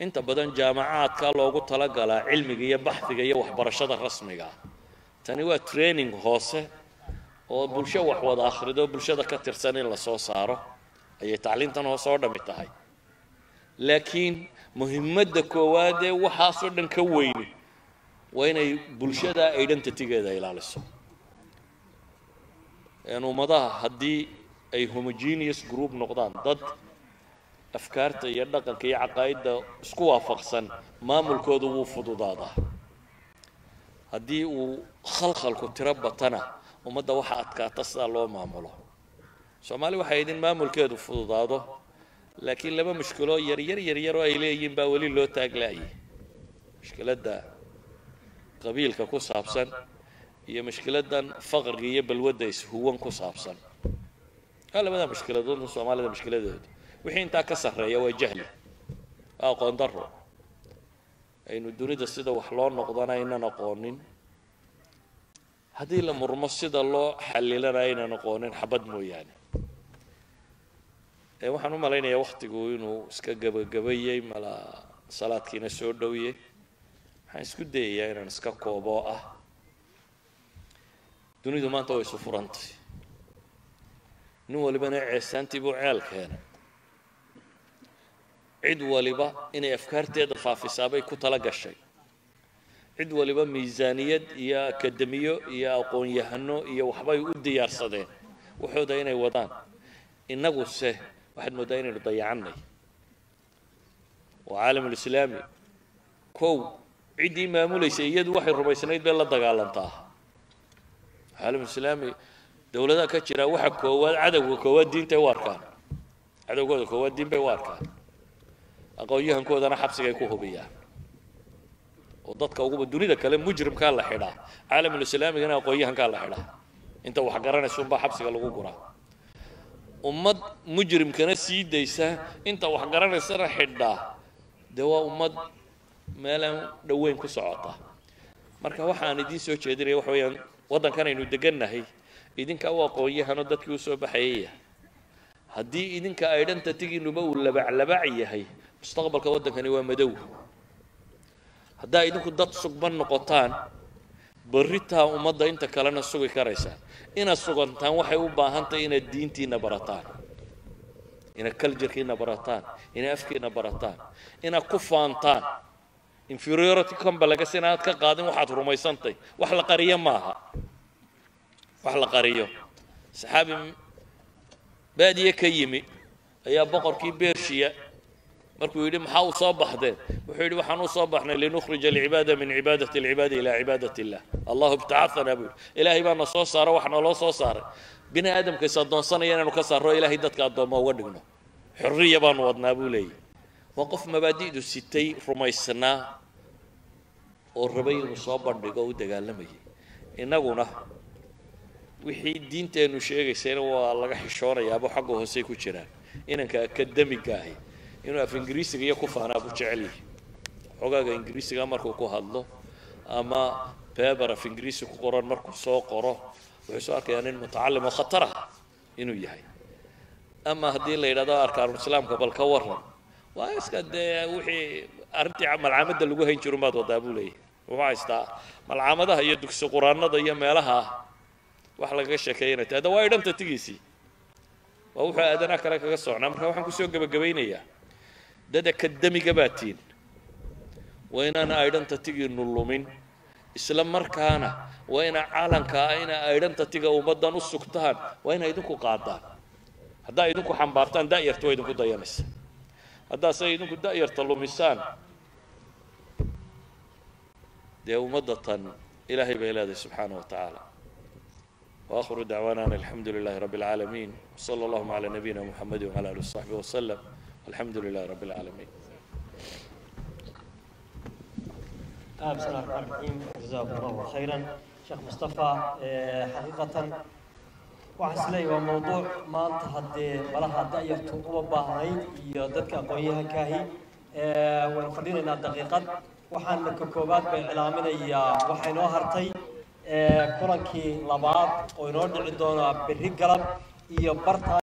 Inta badan jaamacaadka loogu talagalaa cilmiga iyo baxdiga iyo waxbarashada rasmiga. Tani waa training hoose oo bulsho wax wada akhrido bulshada ka tirsan in la soo saaro ayay tacliintan hoose oo dhammi tahay. Laakiin muhimadda koowaad ee waxaasoo dhan ka weyni waa inay bulshada identitygeeda ilaaliso ummadaha haddii ay homogeneous group noqdaan dad afkaarta iyo dhaqanka iyo caqaa'idda isku waafaqsan maamulkoodu wuu fududaadaa. Haddii uu khalkhalku tiro batana ummadda waxa adkaata sidaa loo maamulo. Soomaali waxay idin maamulkeedu fududaado laakiin laba mushkiloo yaryar yaryar oo ay leeyihiin baa weli loo taaglaayay mushkiladda qabiilka ku saabsan iyo mushkiladdan faqriga iyo balwadda ishuwan ku saabsan. Waa labada mushkiladood soomaalida mushkiladooda wixii intaa ka sarreeya waa jahli waa aqoon darro. Aynu dunida sida wax loo noqdana aynan aqoonin haddii la murmo sida loo xallilana aynan aqoonin xabad mooyaane. Waxaan u malaynayaa wakhtigu inuu iska gebagabayey mala salaadkiina soo dhowiyey waxaan isku dayayaa inaan iska kooboo ah dunidu maanta way isu furantay nin walibana ceesaantii buu ceel keenay. Cid waliba inay afkaarteeda faafisaabay ku tala gashay. Cid waliba miisaaniyad iyo akademiyo iyo aqoon-yahano iyo waxbay u diyaarsadeen waxooda inay wadaan. Innaguse waxaad mooddaa inaynu dayacannay. Waa caalamulislaami kow ciddii maamulaysa iyadu waxay rumaysnayd bay la dagaalantaa caalamulislaami dowladaha ka jira waxa koowaad cadowga koowaad diintay u arkaan. Cadowgooda koowaad diin bay u arkaan. Aqoon-yahankoodana xabsigay ku hubiyaan. Oo dadka uguba dunida kale mujrimkaa la xidhaa. Caalamulislaamigana aqoon-yahankaa la xidhaa. Inta wax garanaysunbaa xabsiga lagu guraa. Ummad mujrimkana sii daysa inta wax garanaysana xidhaa. Dee waa ummad meelaan dhoweyn ku socota. Marka waxaan idiin soo jeedinaya waxa weeyaan waddankan aynu degannahay idinka u aqoon-yahanoo dadkii u soo baxayaya haddii idinka identitygiinuba uu labaclabac yahay mustaqbalka waddankani waa madow. Haddaa idinku dad sugban noqotaan barritaa ummadda inta kalena sugi karaysaan inaad sugantaan waxay u baahan tahay inaad diintiina barataan inaad culturekiina barataan inaad afkiina barataan inaad ku faantaan inferiority complex inaad ka qaadin waxaad rumaysantay. Wax la qariyo maaha. Wax la qariyo. Saxaabi baadiye ka yimi ayaa boqorkii bershiya markuu yidhi maxaa u soo baxdeen? Wuxuu yidhi waxaan u soo baxnay linukhrija alcibaada min cibaadati alcibaadi ilaa cibaadati illah allahu ibtacaanaa buu yidhi. Ilaahay baa na soo saaray wax naloo soo saaray. Bini aadamka is addoonsanaya inaanu ka saarro ilaahay dadka addoomma uga dhigno. Xorriya baanu wadnaa buu leeyahy waa qof mabaadi'du sitay rumaysnaa oo rabay inuu soo bandhigo u dagaalamayay innaguna wixii diinteennu sheegaysayna waa laga xishoonayaaba xagga hoosey ku jiraan. Inanka akademiga ahi inuu af ingiriisiga iyo ku faanaa bu jecel yahay. Xogaaga ingiriisiga markuu ku hadlo ama beber af ingiriisi ku qoran markuu soo qoro wuxuu soo arkayaa nin mutacalim oo khatar ah inuu yahay. Ama haddii la yidhahdo arkaanulislaamka bal ka waran waa iska dee wixii arrintii malcaamadda lagu hayn jiru maad wadaa buu leeyahay. Wuxuu haystaa malcaamadaha iyo dugsi quraanada iyo meelaha wax lagaga sheekeeyanay tahda waa idhanta tigiisii waa wuxuu aadanaha kale kaga socnaa marka waxaan ku soo gebagabaynayaa dad akademiga baa tiin. Waa inaana identitygiinu lumin isla markaana waa ina calanka ah ina identityga ummaddan u sugtaan waa ina idinku qaadaan haddaa idinku xambaartaan da'yarta waa idinku dayanaysa haddaase idinku da'yarta lumisaan dee ummadda tan ilaahay bay leedahay subxaana wa tacaala وآخر دعوانا أن الحمد لله رب العالمين وصلى اللهم على نبينا محمد وعلى آله وصحبه وسلم والحمد لله رب العالمين
آه بسم الله الرحمن الرحيم جزاكم الله خيرا شيخ مصطفى آه حقيقة waxaa waa mowduuc maanta haddee malaha da'yartu uba baahnayd iyo dadka aqoon-yahankaahi waan fadhinaynaa daqiiqad. Waxaana ka koowaad bay cilaaminayaa waxaa inoo hartay kulankii labaad oo inoo dhici doonaa berri galab iyo barta